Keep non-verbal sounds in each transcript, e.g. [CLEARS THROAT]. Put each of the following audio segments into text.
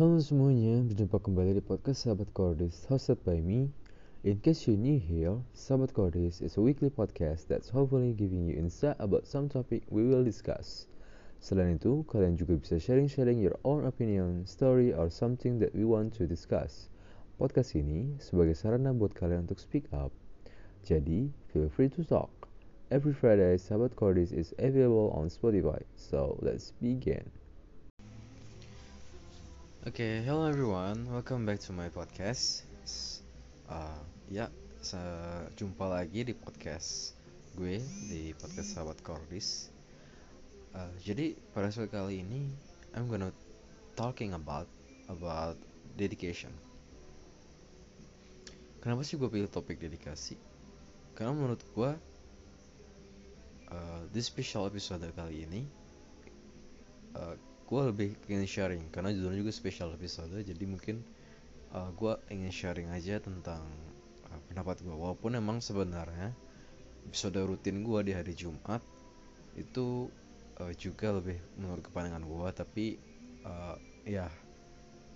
Halo semuanya, berjumpa kembali di podcast Sahabat Cordis hosted by me. In case you're new here, Sahabat Cordis is a weekly podcast that's hopefully giving you insight about some topic we will discuss. Selain itu, kalian juga bisa sharing-sharing your own opinion, story, or something that we want to discuss. Podcast ini sebagai sarana buat kalian untuk speak up. Jadi, feel free to talk. Every Friday, Sahabat Cordis is available on Spotify. So, let's begin. Oke, hello everyone, welcome back to my podcast. Uh, ya, jumpa lagi di podcast gue di podcast sahabat Cordis. Uh, jadi pada episode kali ini, I'm gonna talking about about dedication. Kenapa sih gue pilih topik dedikasi? Karena menurut gue, uh, di special episode kali ini, uh, gue lebih ingin sharing karena judulnya juga special episode jadi mungkin uh, gue ingin sharing aja tentang uh, pendapat gue walaupun emang sebenarnya episode rutin gue di hari Jumat itu uh, juga lebih menurut kepandangan gue tapi uh, ya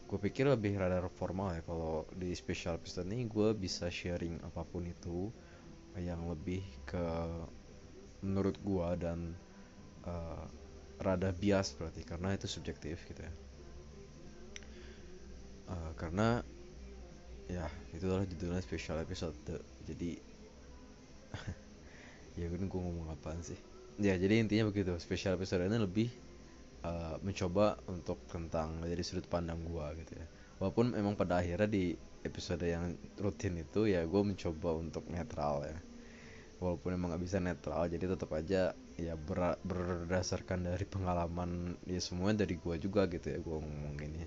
gue pikir lebih rada formal ya. Kalau di special episode ini gue bisa sharing apa pun itu yang lebih ke menurut gue dan uh, rada bias berarti karena itu subjektif gitu ya. Uh, karena ya itulah judulnya special episode. Jadi [LAUGHS] ya gue gue ngomong apaan sih? Ya jadi intinya begitu special episode ini lebih uh, mencoba untuk tentang dari sudut pandang gue gitu ya. Walaupun memang pada akhirnya di episode yang rutin itu ya gue mencoba untuk netral ya walaupun emang nggak bisa netral jadi tetap aja ya ber berdasarkan dari pengalaman ya semuanya dari gua juga gitu ya gua ngomong ini.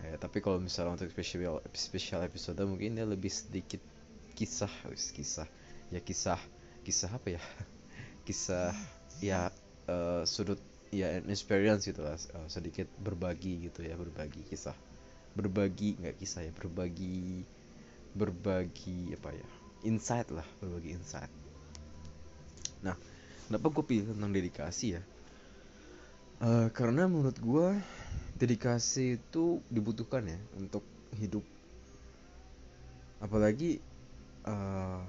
Ya, tapi kalau misalnya untuk spesial spesial episode mungkin dia lebih sedikit kisah kisah. Ya kisah kisah apa ya? [LAUGHS] Kisah ya uh, sudut ya experience gitu lah uh, sedikit berbagi gitu ya berbagi kisah. Berbagi nggak kisah ya berbagi berbagi apa ya? Insight lah berbagi insight nah kenapa gue pilih tentang dedikasi ya? Uh, karena menurut gue dedikasi itu dibutuhkan ya untuk hidup. Apalagi uh,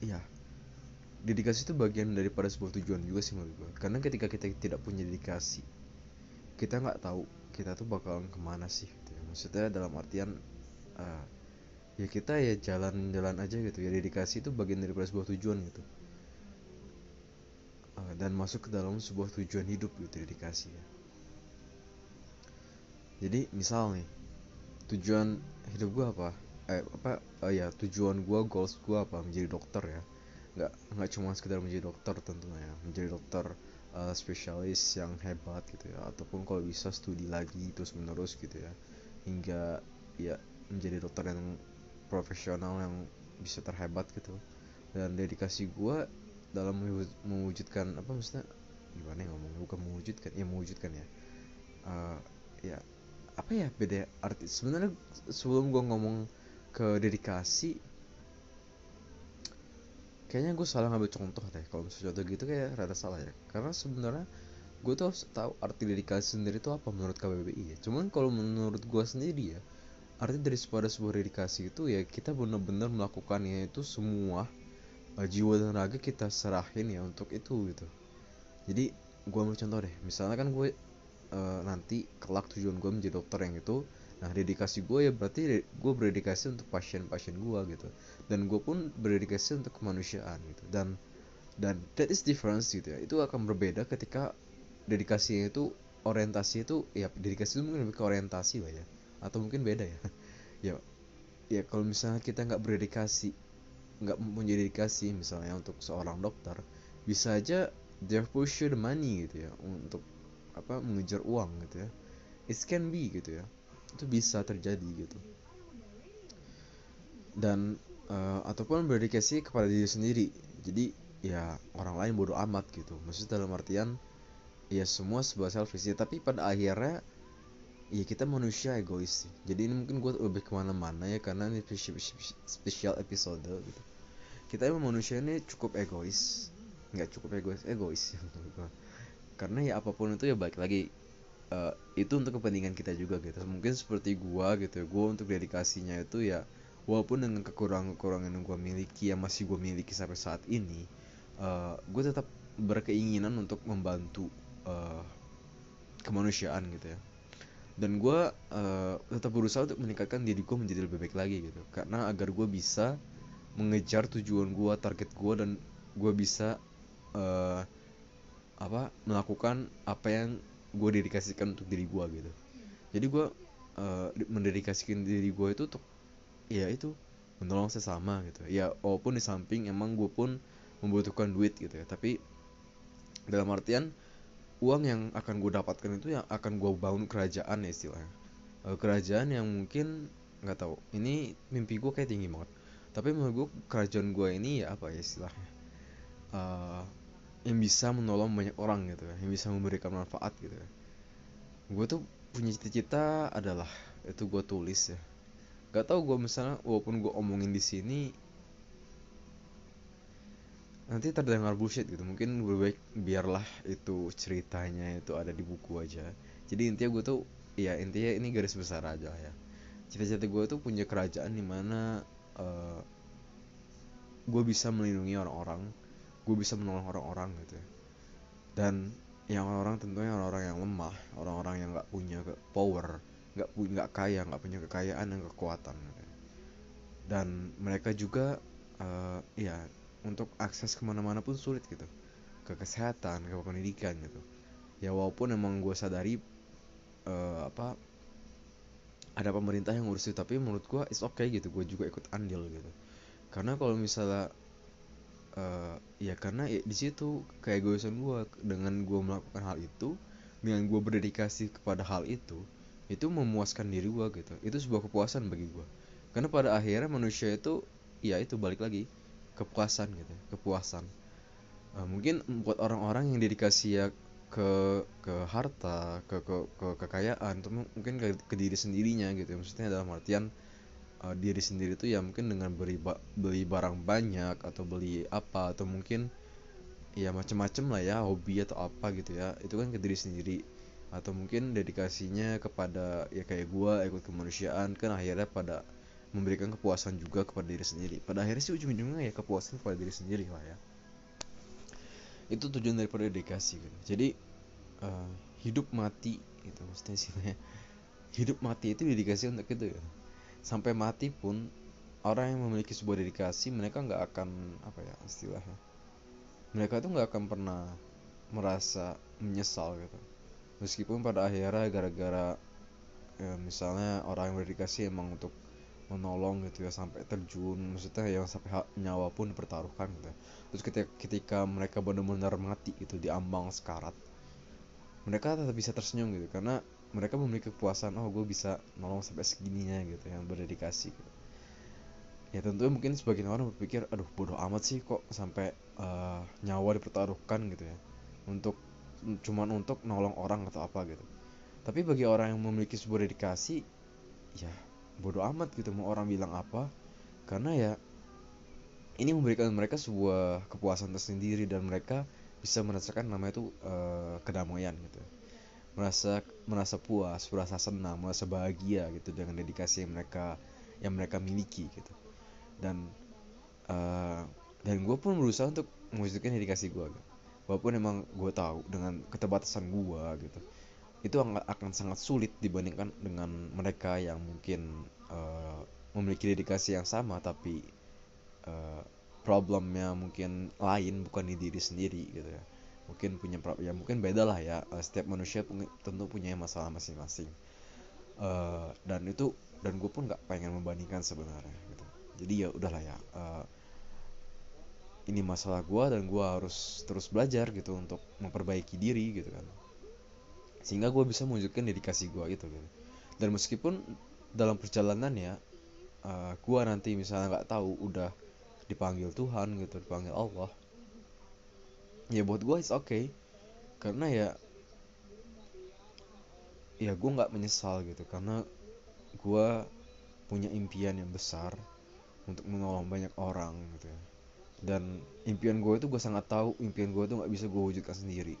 ya dedikasi itu bagian daripada sebuah tujuan juga sih menurut gue karena ketika kita tidak punya dedikasi kita nggak tahu kita tuh bakalan ke mana sih gitu ya. maksudnya dalam artian uh, ya kita ya jalan-jalan aja gitu ya. Dedikasi itu bagian daripada sebuah tujuan gitu dan masuk ke dalam sebuah tujuan hidup gitu dedikasi ya. Jadi misal nih tujuan hidup gua apa? Eh apa? Uh, ya tujuan gua goals gua apa? Menjadi dokter ya. Nggak nggak cuma sekedar menjadi dokter tentunya ya. Menjadi dokter uh, spesialis yang hebat gitu ya. Ataupun kalau bisa studi lagi terus menerus gitu ya. Hingga ya menjadi dokter yang profesional yang bisa terhebat gitu. Dan dedikasi gue dalam mewujudkan apa maksudnya? Gimana ya ngomongnya? Bukan mewujudkan ya mewujudkan ya. Uh, ya apa ya beda arti sebenarnya sebelum gue ngomong ke dedikasi kayaknya gue salah ngambil contoh deh. Kalau misalnya contoh gitu kayak rada salah ya. Karena sebenarnya gue tuh harus tahu arti dedikasi sendiri itu apa menurut KBBI ya. Cuman kalau menurut gue sendiri ya arti dari pada sebuah dedikasi itu ya kita benar-benar melakukannya itu semua uh, jiwa dan raga kita serahin ya untuk itu gitu. Jadi gue ambil contoh deh. Misalnya kan gue uh, nanti kelak tujuan gue menjadi dokter yang itu nah dedikasi gue ya berarti gue berdedikasi untuk pasien-pasien gue gitu. Dan gue pun berdedikasi untuk kemanusiaan gitu. Dan dan that is difference gitu ya. Itu akan berbeda ketika dedikasinya itu orientasi itu ya dedikasi itu mungkin lebih ke orientasi lah ya. Atau mungkin beda ya. [LAUGHS] Ya ya kalau misalnya kita nggak berdedikasi nggak mempunyai dedikasi misalnya untuk seorang dokter bisa aja they push you the money gitu ya untuk apa mengejar uang gitu ya. It can be gitu ya. Itu bisa terjadi gitu. Dan uh, ataupun berdedikasi kepada diri sendiri. Jadi ya orang lain bodoh amat gitu. Maksudnya dalam artian ya semua sebuah selfish. Ya tapi pada akhirnya ya kita manusia egois sih. Jadi ini mungkin gue lebih ke mana-mana ya karena ini spesial episode gitu kita emang manusia ini cukup egois. Nggak cukup egois egois. Ya [LAUGHS] karena ya apa pun itu ya baik lagi uh, itu untuk kepentingan kita juga gitu. Mungkin seperti gua gitu gua untuk dedikasinya itu ya walaupun dengan kekurangan-kekurangan yang gua miliki yang masih gua miliki sampai saat ini uh, gue tetap berkeinginan untuk membantu uh, kemanusiaan gitu ya. Dan gue uh, tetap berusaha untuk meningkatkan diri gue menjadi lebih baik lagi gitu. Karena agar gue bisa mengejar tujuan gue target gue dan gue bisa uh, apa melakukan apa yang gue dedikasikan untuk diri gue gitu. Jadi gue uh, mendedikasikan diri gue itu untuk ya itu menolong sesama gitu. Ya walaupun di samping emang gue pun membutuhkan duit gitu ya. Tapi dalam artian uang yang akan gue dapatkan itu yang akan gue bangun kerajaan ya istilahnya. Uh, kerajaan yang mungkin nggak tahu. Ini mimpi gue kayak tinggi banget tapi menurut gue kerajaan gue ini ya apa ya istilahnya? Uh, yang bisa menolong banyak orang gitu ya yang bisa memberikan manfaat gitu ya. Gue tuh punya cita-cita adalah itu gue tulis ya. Gak tau gue misalnya walaupun gue omongin di sini nanti terdengar bullshit gitu. Mungkin lebih baik biarlah itu ceritanya itu ada di buku aja. Jadi intinya gue tuh ya intinya ini garis besar aja ya. Cita-cita gue tuh punya kerajaan di mana uh, gue bisa melindungi orang-orang gue bisa menolong orang-orang gitu ya. Dan yang orang-orang tentunya orang-orang yang lemah orang-orang yang nggak punya power nggak punya nggak kaya nggak punya kekayaan dan kekuatan gitu ya. dan mereka juga uh, ya untuk akses ke mana-mana pun sulit gitu. Ke kesehatan ke pendidikan gitu. Ya walaupun emang gue sadari uh, apa ada pemerintah yang ngurus itu tapi menurut gue it's okay gitu gue juga ikut andil gitu. Karena kalau misalnya uh, ya karena ya, di situ kayak gue gue dengan gue melakukan hal itu dengan gue berdedikasi kepada hal itu itu memuaskan diri gue gitu. Itu sebuah kepuasan bagi gue karena pada akhirnya manusia itu ya itu balik lagi kepuasan gitu kepuasan. Uh, mungkin buat orang-orang yang dedikasi ya ke ke harta ke ke ke kekayaan atau mungkin ke, ke diri sendirinya gitu maksudnya dalam artian uh, diri sendiri tuh ya mungkin dengan beli beli barang banyak atau beli apa atau mungkin ya macem-macem lah ya hobi atau apa gitu ya. Itu kan ke diri sendiri. Atau mungkin dedikasinya kepada ya kayak gua ikut kemanusiaan kan akhirnya pada memberikan kepuasan juga kepada diri sendiri. Pada akhirnya sih ujung-ujungnya ya kepuasan kepada diri sendiri lah ya itu tujuan daripada dedikasi gitu. jadi uh, hidup mati itu maksudnya sih [LAUGHS] hidup mati itu dedikasi untuk itu ya sampai mati pun orang yang memiliki sebuah dedikasi mereka nggak akan apa ya istilahnya. Mereka tuh nggak akan pernah merasa menyesal gitu. Meskipun pada akhirnya gara-gara ya, misalnya orang yang berdedikasi emang untuk menolong gitu ya sampai terjun maksudnya yang sampai nyawa pun dipertaruhkan gitu ya. terus ketika ketika mereka benar-benar mati itu di ambang sekarat mereka tetap bisa tersenyum gitu karena mereka memiliki kepuasan oh gue bisa nolong sampai segininya gitu yang berdedikasi gitu. ya tentu mungkin sebagian orang berpikir aduh bodoh amat sih kok sampai uh, nyawa dipertaruhkan gitu ya untuk cuman untuk nolong orang atau apa gitu tapi bagi orang yang memiliki sebuah dedikasi ya bodoh amat gitu mau orang bilang apa. Karena ya ini memberikan mereka sebuah kepuasan tersendiri dan mereka bisa merasakan namanya itu uh, kedamaian gitu. Merasa merasa puas merasa senang merasa bahagia gitu dengan dedikasi yang mereka yang mereka miliki gitu. Dan uh, dan gue pun berusaha untuk mewujudkan dedikasi gue gitu. walaupun emang gue tahu dengan keterbatasan gue gitu itu akan sangat sulit dibandingkan dengan mereka yang mungkin uh, memiliki dedikasi yang sama tapi uh, problemnya mungkin lain bukan di diri sendiri gitu ya. Mungkin punya ya mungkin beda lah ya uh, setiap manusia tentu punya masalah masing-masing. Uh, dan itu dan gue pun nggak pengen membandingkan sebenarnya gitu. Jadi ya udahlah ya uh, ini masalah gue dan gue harus terus belajar gitu untuk memperbaiki diri gitu kan sehingga gue bisa mewujudkan dedikasi gue itu gitu dan meskipun dalam perjalanan ya uh, gue nanti misalnya nggak tahu udah dipanggil Tuhan gitu dipanggil Allah ya buat gue it's okay. Karena ya ya gue nggak menyesal gitu. Karena gue punya impian yang besar untuk menolong banyak orang gitu ya. Dan impian gue itu gue sangat tahu impian gue itu nggak bisa gue wujudkan sendiri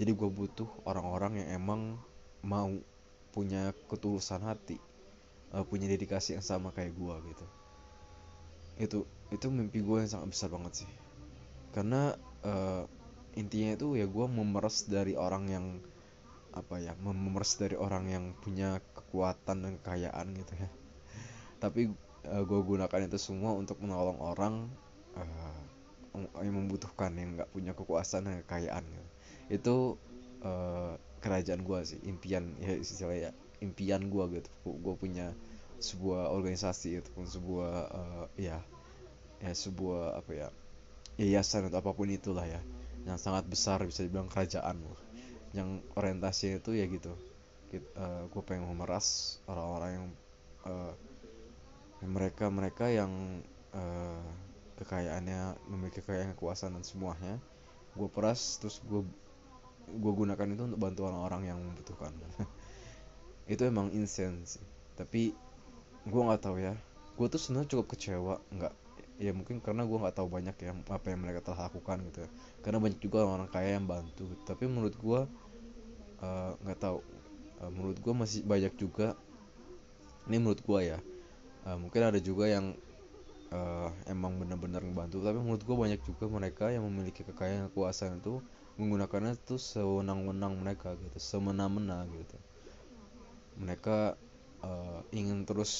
jadi gue butuh orang-orang yang emang mau punya ketulusan hati uh, punya dedikasi yang sama kayak gue gitu. Itu itu mimpi gue yang sangat besar banget sih. Karena uh, intinya itu ya gue memeras dari orang yang apa ya memeras dari orang yang punya kekuatan dan kekayaan gitu ya. [LAUGHS] Tapi uh, gue gunakan itu semua untuk menolong orang uh, yang membutuhkan yang nggak punya kekuasaan dan kekayaan gitu. Itu uh, kerajaan gue sih impian ya istilahnya ya, impian gue gitu. Gue punya sebuah organisasi ataupun sebuah uh, ya ya sebuah apa ya yayasan atau apa pun itulah ya yang sangat besar bisa dibilang kerajaan yang orientasinya itu ya gitu. Uh, eh, gue pengen memeras orang-orang yang uh, mereka mereka yang uh, kekayaannya memiliki kekayaan kekuasaan dan semuanya. Gue peras terus gue gue gunakan itu untuk bantu orang-orang yang membutuhkan. [LAUGHS] Itu emang insane tapi gue nggak tahu ya. Gue tuh sebenarnya cukup kecewa nggak ya mungkin karena gue nggak tahu banyak ya apa yang mereka telah lakukan gitu ya. karena banyak juga orang, -orang kaya yang bantu. Tapi menurut gue eh, nggak uh, tahu. Uh, menurut gue masih banyak juga ini menurut gue ya. Uh, mungkin ada juga yang uh, emang benar-benar ngebantu. Tapi menurut gue banyak juga mereka yang memiliki kekayaan kekuasaan itu menggunakannya itu sewenang-wenang mereka gitu semena-mena gitu. Mereka uh, ingin terus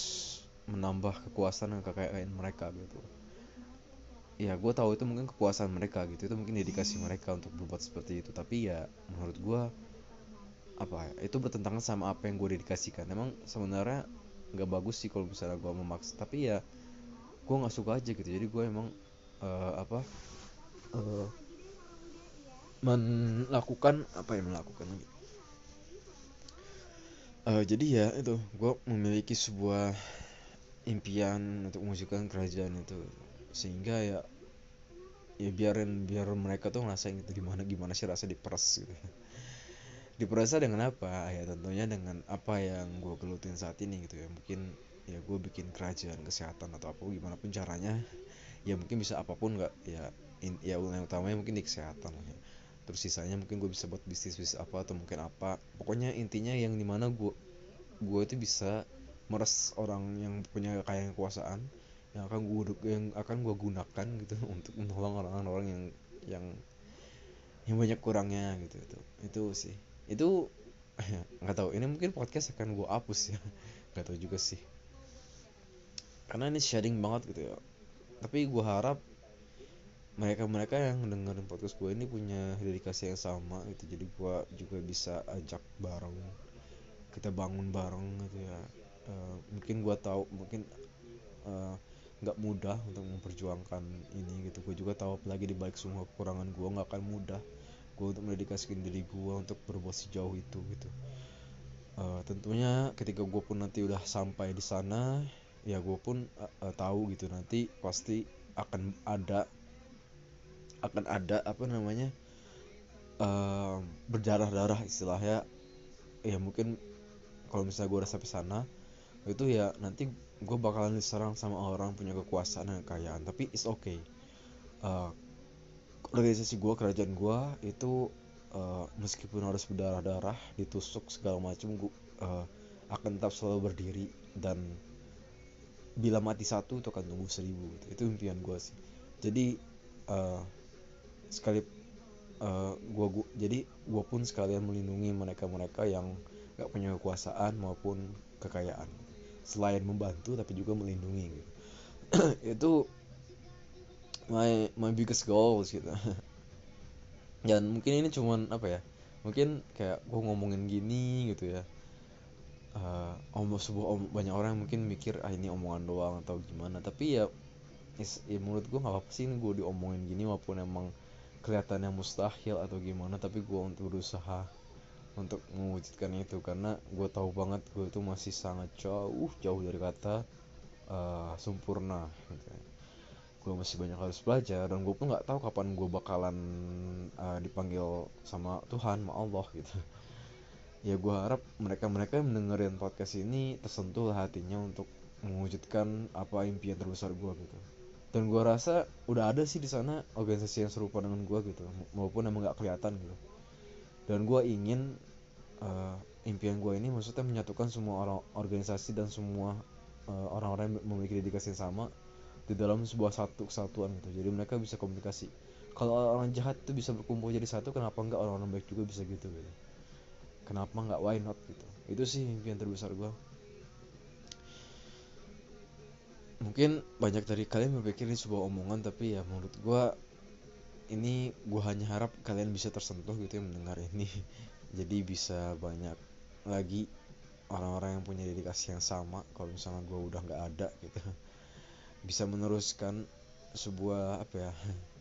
menambah kekuasaan dan kekayaan mereka gitu. Ya gue tahu itu mungkin kepuasan mereka gitu itu mungkin dedikasi mereka untuk berbuat seperti itu. Tapi ya menurut gue apa ya itu bertentangan sama apa yang gue dedikasikan. Emang sebenarnya nggak bagus sih kalau misalnya gue memaksa. Tapi ya gue nggak suka aja gitu. Jadi gue emang uh, apa uh, melakukan apa yang melakukan lagi? Uh, jadi ya itu gue memiliki sebuah impian untuk mewujudkan kerajaan itu. Sehingga ya ya biarin biar mereka tuh ngerasain gitu gimana gimana sih rasa diperas gitu. [LAUGHS] Diperasa dengan apa? Ya tentunya dengan apa yang gue gelutin saat ini gitu ya. Mungkin ya gue bikin kerajaan kesehatan atau apa gimana pun caranya ya mungkin bisa apa pun nggak ya in, ya yang utamanya mungkin di kesehatan ya. Terus sisanya mungkin gue bisa buat bisnis bisnis apa atau mungkin apa. Pokoknya intinya yang di mana gue gue itu bisa meres orang yang punya kekayaan kekuasaan yang akan gue yang akan gue gunakan gitu [LAUGHS] untuk menolong orang-orang yang yang yang banyak kurangnya gitu. Itu itu sih. Itu [LAUGHS] nggak tahu. Ini mungkin podcast akan gue hapus ya. [LAUGHS] Nggak tahu juga sih. Karena ini sharing banget gitu ya. Tapi gue harap mereka mereka yang dengerin podcast gue ini punya dedikasi yang sama gitu. Jadi gue juga bisa ajak bareng kita bangun bareng gitu ya. Uh, mungkin gue tahu mungkin uh, nggak mudah untuk memperjuangkan ini gitu. Gue juga tahu apalagi di balik semua kekurangan gue nggak akan mudah gue untuk mendedikasikan diri gue untuk berbuat sejauh itu gitu. Uh, tentunya ketika gue pun nanti udah sampai di sana ya gue pun uh, uh, tahu gitu nanti pasti akan ada akan ada apa namanya uh, berdarah-darah istilahnya. Ya mungkin kalau misalnya gue udah sampai sana itu ya nanti gue bakalan diserang sama orang punya kekuasaan dan kekayaan. Tapi it's okay. Uh, organisasi gue kerajaan gue itu uh, meskipun harus berdarah-darah ditusuk segala macam gue uh, akan tetap selalu berdiri. Dan bila mati satu itu akan tumbuh seribu gitu. itu impian gue sih. Jadi uh, sekali uh, gua, gua jadi gue pun sekalian melindungi mereka-mereka yang gak punya kekuasaan maupun kekayaan. Selain membantu tapi juga melindungi gitu. [CLEARS THROAT] itu my my biggest goals gitu. [LAUGHS] Dan mungkin ini cuman apa ya mungkin kayak gue ngomongin gini gitu ya. Uh, om sebuah om, banyak orang mungkin mikir ah ini omongan doang atau gimana. Tapi ya is, ya menurut gue nggak apa sih ini gue diomongin gini maupun emang kelihatannya mustahil atau gimana tapi gue untuk berusaha untuk mewujudkan itu karena gue tahu banget gue itu masih sangat jauh jauh dari kata uh, sempurna gitu. gue masih banyak harus belajar dan gue pun nggak tahu kapan gue bakalan uh, dipanggil sama Tuhan sama Allah gitu ya gue harap mereka-mereka yang mendengarin podcast ini tersentuh hatinya untuk mewujudkan apa impian terbesar gue gitu dan gue rasa udah ada sih di sana organisasi yang serupa dengan gue gitu. Maupun emang nggak kelihatan gitu. Dan gue ingin uh, impian gue ini maksudnya menyatukan semua orang organisasi dan semua uh, orang-orang yang memiliki dedikasi yang sama di dalam sebuah satu kesatuan gitu. Jadi mereka bisa komunikasi. Kalau orang jahat itu bisa berkumpul jadi satu kenapa enggak orang-orang baik juga bisa gitu gitu? Kenapa enggak why not gitu? Itu sih impian terbesar gue mungkin banyak dari kalian berpikir ini sebuah omongan tapi ya menurut gue ini gue hanya harap kalian bisa tersentuh gitu yang mendengar ini. [LAUGHS] Jadi bisa banyak lagi orang-orang yang punya dedikasi yang sama kalau misalnya gue udah nggak ada gitu. [LAUGHS] Bisa meneruskan sebuah apa ya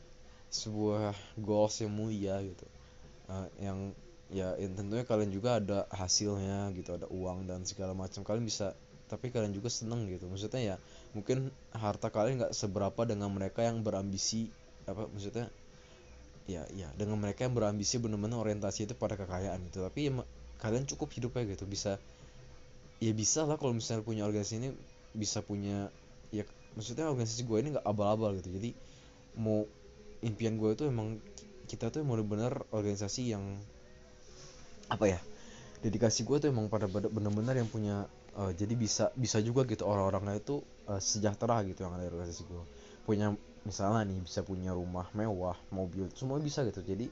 [LAUGHS] sebuah goals yang mulia gitu. Uh, yang ya yang tentunya kalian juga ada hasilnya gitu ada uang dan segala macam. Kalian bisa tapi kalian juga seneng gitu. Maksudnya ya mungkin harta kalian nggak seberapa dengan mereka yang berambisi apa maksudnya ya ya dengan mereka yang berambisi benar-benar orientasi itu pada kekayaan gitu. Tapi ya, kalian cukup hidupnya gitu. Bisa ya bisa lah kalau misalnya punya organisasi ini bisa punya ya maksudnya organisasi gue ini nggak abal-abal gitu. Jadi mau impian gue itu emang kita tuh mau benar organisasi yang apa ya dedikasi gue tuh emang pada benar-benar yang punya uh, jadi bisa bisa juga gitu orang-orangnya itu uh, sejahtera gitu yang ada di organisasi gue punya misalnya nih bisa punya rumah mewah mobil semua bisa gitu. Jadi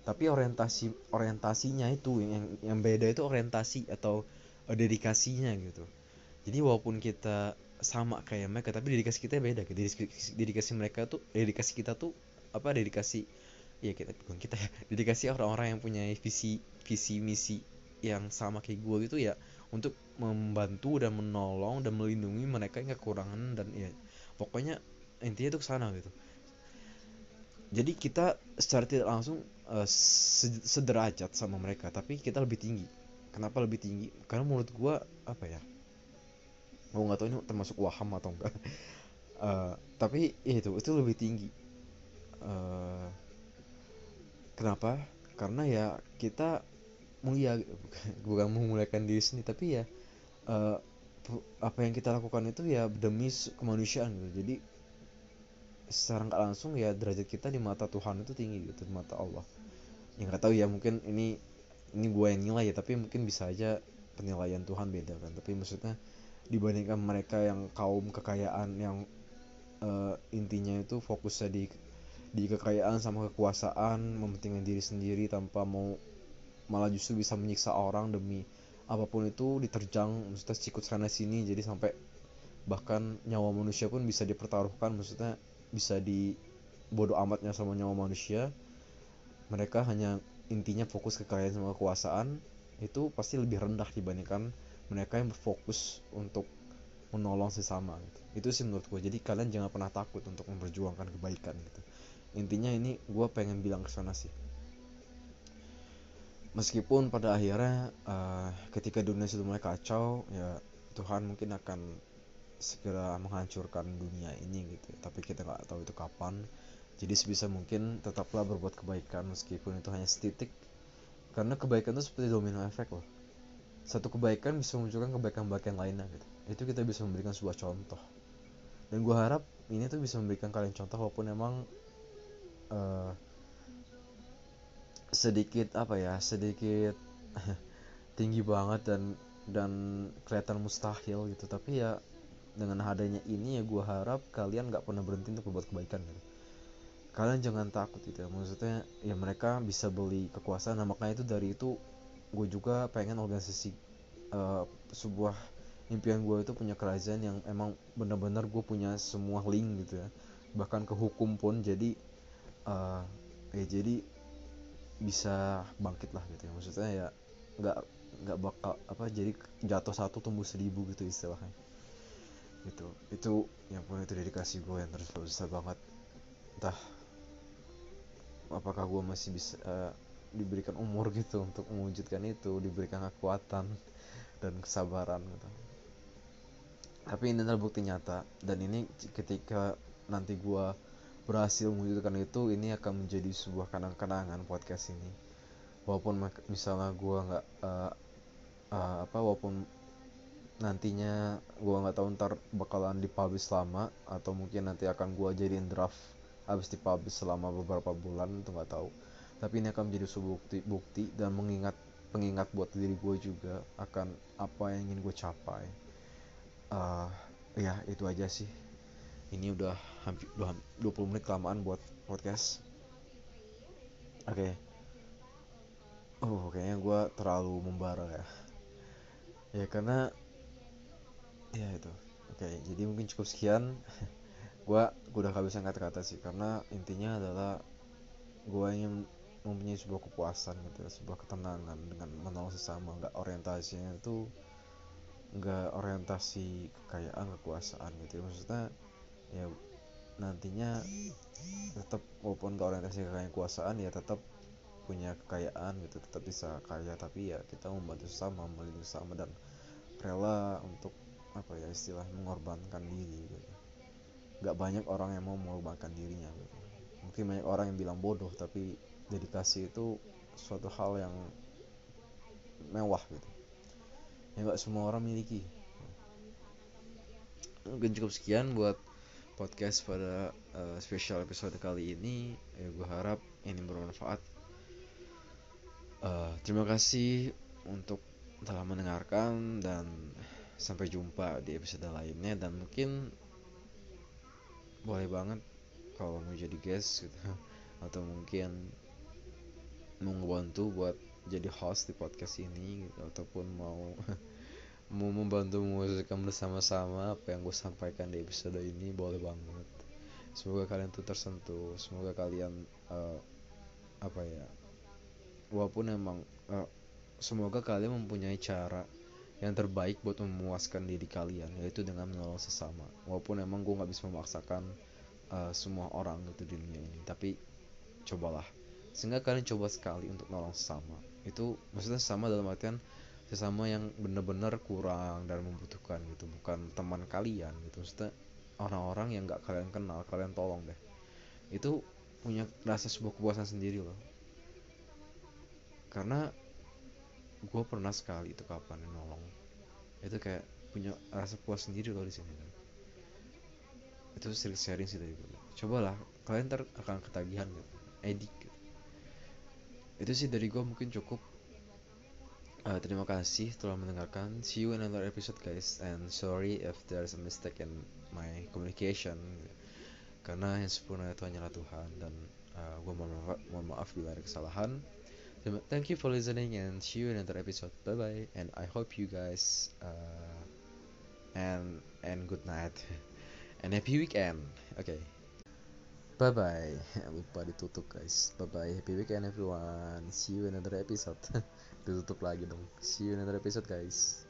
tapi orientasi orientasinya itu yang yang beda itu orientasi atau uh, dedikasinya gitu. Jadi walaupun kita sama kayak mereka tapi dedikasi kita beda gitu. Dedikasi, dedikasi mereka tuh dedikasi kita tuh apa dedikasi ya kita bukan kita ya. [LAUGHS] Dedikasi orang-orang yang punya visi visi misi yang sama kayak gue gitu ya untuk membantu dan menolong dan melindungi mereka yang kekurangan dan ya pokoknya intinya itu ke sana gitu. Jadi kita secara tidak langsung uh, sederajat sama mereka tapi kita lebih tinggi. Kenapa lebih tinggi? Karena menurut gue apa ya gue nggak tahu ini termasuk waham atau enggak. Uh, [LAUGHS] tapi ya itu itu lebih tinggi. Uh, kenapa? Karena ya kita mulia [LAUGHS] bukan memulaikan diri sendiri tapi ya uh, apa yang kita lakukan itu ya demi kemanusiaan gitu. Jadi secara nggak langsung ya derajat kita di mata Tuhan itu tinggi gitu di mata Allah. Yang nggak tahu ya mungkin ini ini gue yang nilai ya tapi mungkin bisa aja penilaian Tuhan beda kan. Tapi maksudnya dibandingkan mereka yang kaum kekayaan yang uh, intinya itu fokusnya di di kekayaan sama kekuasaan mementingkan diri sendiri tanpa mau malah justru bisa menyiksa orang demi apa pun itu diterjang maksudnya sikut sana sini jadi sampai bahkan nyawa manusia pun bisa dipertaruhkan maksudnya bisa di bodoh amatnya sama nyawa manusia. Mereka hanya intinya fokus kekayaan sama kekuasaan itu pasti lebih rendah dibandingkan mereka yang berfokus untuk menolong sesama gitu. itu sih menurut gue jadi kalian jangan pernah takut untuk memperjuangkan kebaikan gitu. Intinya ini gue pengen bilang ke sana sih meskipun pada akhirnya uh, ketika dunia sudah mulai kacau ya Tuhan mungkin akan segera menghancurkan dunia ini gitu. Tapi kita nggak tahu itu kapan. Jadi sebisa mungkin tetaplah berbuat kebaikan meskipun itu hanya setitik. Karena kebaikan itu seperti domino efek loh. Satu kebaikan bisa memunculkan kebaikan-kebaikan lainnya gitu. Itu kita bisa memberikan sebuah contoh. Dan gue harap ini tuh bisa memberikan kalian contoh walaupun emang uh, sedikit apa ya sedikit [LAUGHS] tinggi banget dan dan kelihatan mustahil gitu. Tapi ya dengan adanya ini ya gue harap kalian nggak pernah berhenti untuk berbuat kebaikan gitu. Kalian jangan takut gitu ya. Maksudnya ya mereka bisa beli kekuasaan. Nah makanya itu dari itu gue juga pengen organisasi uh, sebuah impian gue itu punya kerajaan yang emang benar-benar gue punya semua link gitu ya. Bahkan ke hukum pun jadi uh, ya jadi bisa bangkit lah gitu ya. Maksudnya ya nggak nggak bakal apa jadi jatuh satu tumbuh seribu gitu istilahnya. Gitu. Itu yang pun itu dedikasi gue yang terus besar banget. Entah apakah gue masih bisa uh, diberikan umur gitu untuk mewujudkan itu diberikan kekuatan dan kesabaran gitu. Tapi ini adalah bukti nyata. Dan ini ketika nanti gue berhasil mewujudkan itu ini akan menjadi sebuah kenang-kenangan podcast ini. Walaupun misalnya gue nggak uh, uh, apa walaupun nantinya gue nggak tahu ntar bakalan dipublish lama atau mungkin nanti akan gue jadiin draft habis dipublish selama beberapa bulan itu nggak tahu. Tapi ini akan menjadi sebuah bukti bukti dan mengingat pengingat buat diri gue juga akan apa yang ingin gue capai. Uh, ya itu aja sih. Ini udah hampir 20 menit kelamaan buat podcast. Oke. Okay. oh kayaknya gue terlalu membara ya. Ya karena ya itu. Oke okay, jadi mungkin cukup sekian. [LAUGHS] Gue udah kehabisan kata-kata sih karena intinya adalah gue ingin mempunyai sebuah kepuasan gitu sebuah ketenangan dengan menolong sesama. Nggak orientasinya itu nggak orientasi kekayaan kekuasaan gitu maksudnya ya nantinya tetap walaupun nggak orientasi kekuasaan ya tetap punya kekayaan gitu tetap bisa kaya. Tapi ya kita membantu sesama melindungi sesama dan rela untuk apa ya istilah mengorbankan diri gitu. Nggak banyak orang yang mau mengorbankan dirinya gitu. Mungkin banyak orang yang bilang bodoh tapi dedikasi itu suatu hal yang mewah gitu. Yang nggak semua orang miliki. Mungkin cukup sekian buat podcast pada uh, special episode kali ini. Ya gue harap ini bermanfaat. Uh, terima kasih untuk telah mendengarkan dan sampai jumpa di episode lainnya. Dan mungkin boleh banget kalau mau jadi guest gitu. [LAUGHS] Atau mungkin mau ngebantu buat jadi host di podcast ini gitu. Ataupun mau [LAUGHS] mau membantu mewujudkan bersama-sama apa yang gue sampaikan di episode ini boleh banget. Semoga kalian tuh tersentuh semoga kalian uh, apa ya walaupun emang uh, semoga kalian mempunyai cara yang terbaik buat memuaskan diri kalian yaitu dengan menolong sesama. Walaupun emang gue nggak bisa memaksakan uh, semua orang gitu di dunia ini tapi cobalah. Sehingga kalian coba sekali untuk nolong sesama. Itu maksudnya sama dalam artian sesama yang benar-benar kurang dan membutuhkan gitu bukan teman kalian gitu. Maksudnya orang-orang yang nggak kalian kenal kalian tolong deh. Itu punya rasa sebuah kepuasan sendiri loh. Karena gue pernah sekali itu kapan nolong. Itu kayak punya rasa puas sendiri loh di sini. Itu sering sharing sih dari gue cobalah kalian ntar akan ketagihan gitu. Edik gitu. itu sih dari gue mungkin cukup uh, terima kasih telah mendengarkan see you in another episode guys and sorry if there's a mistake in my communication karena yang sempurna itu hanyalah Tuhan dan uh, gue mohon maaf, mohon maaf bila ada kesalahan thank you for listening and see you in another episode bye bye and I hope you guys uh, and and good night [LAUGHS] and happy weekend okay Bye bye. [LAUGHS] Lupa ditutup guys. Bye bye. Happy weekend everyone. See you in another episode. [LAUGHS] ditutup lagi dong. See you another episode guys.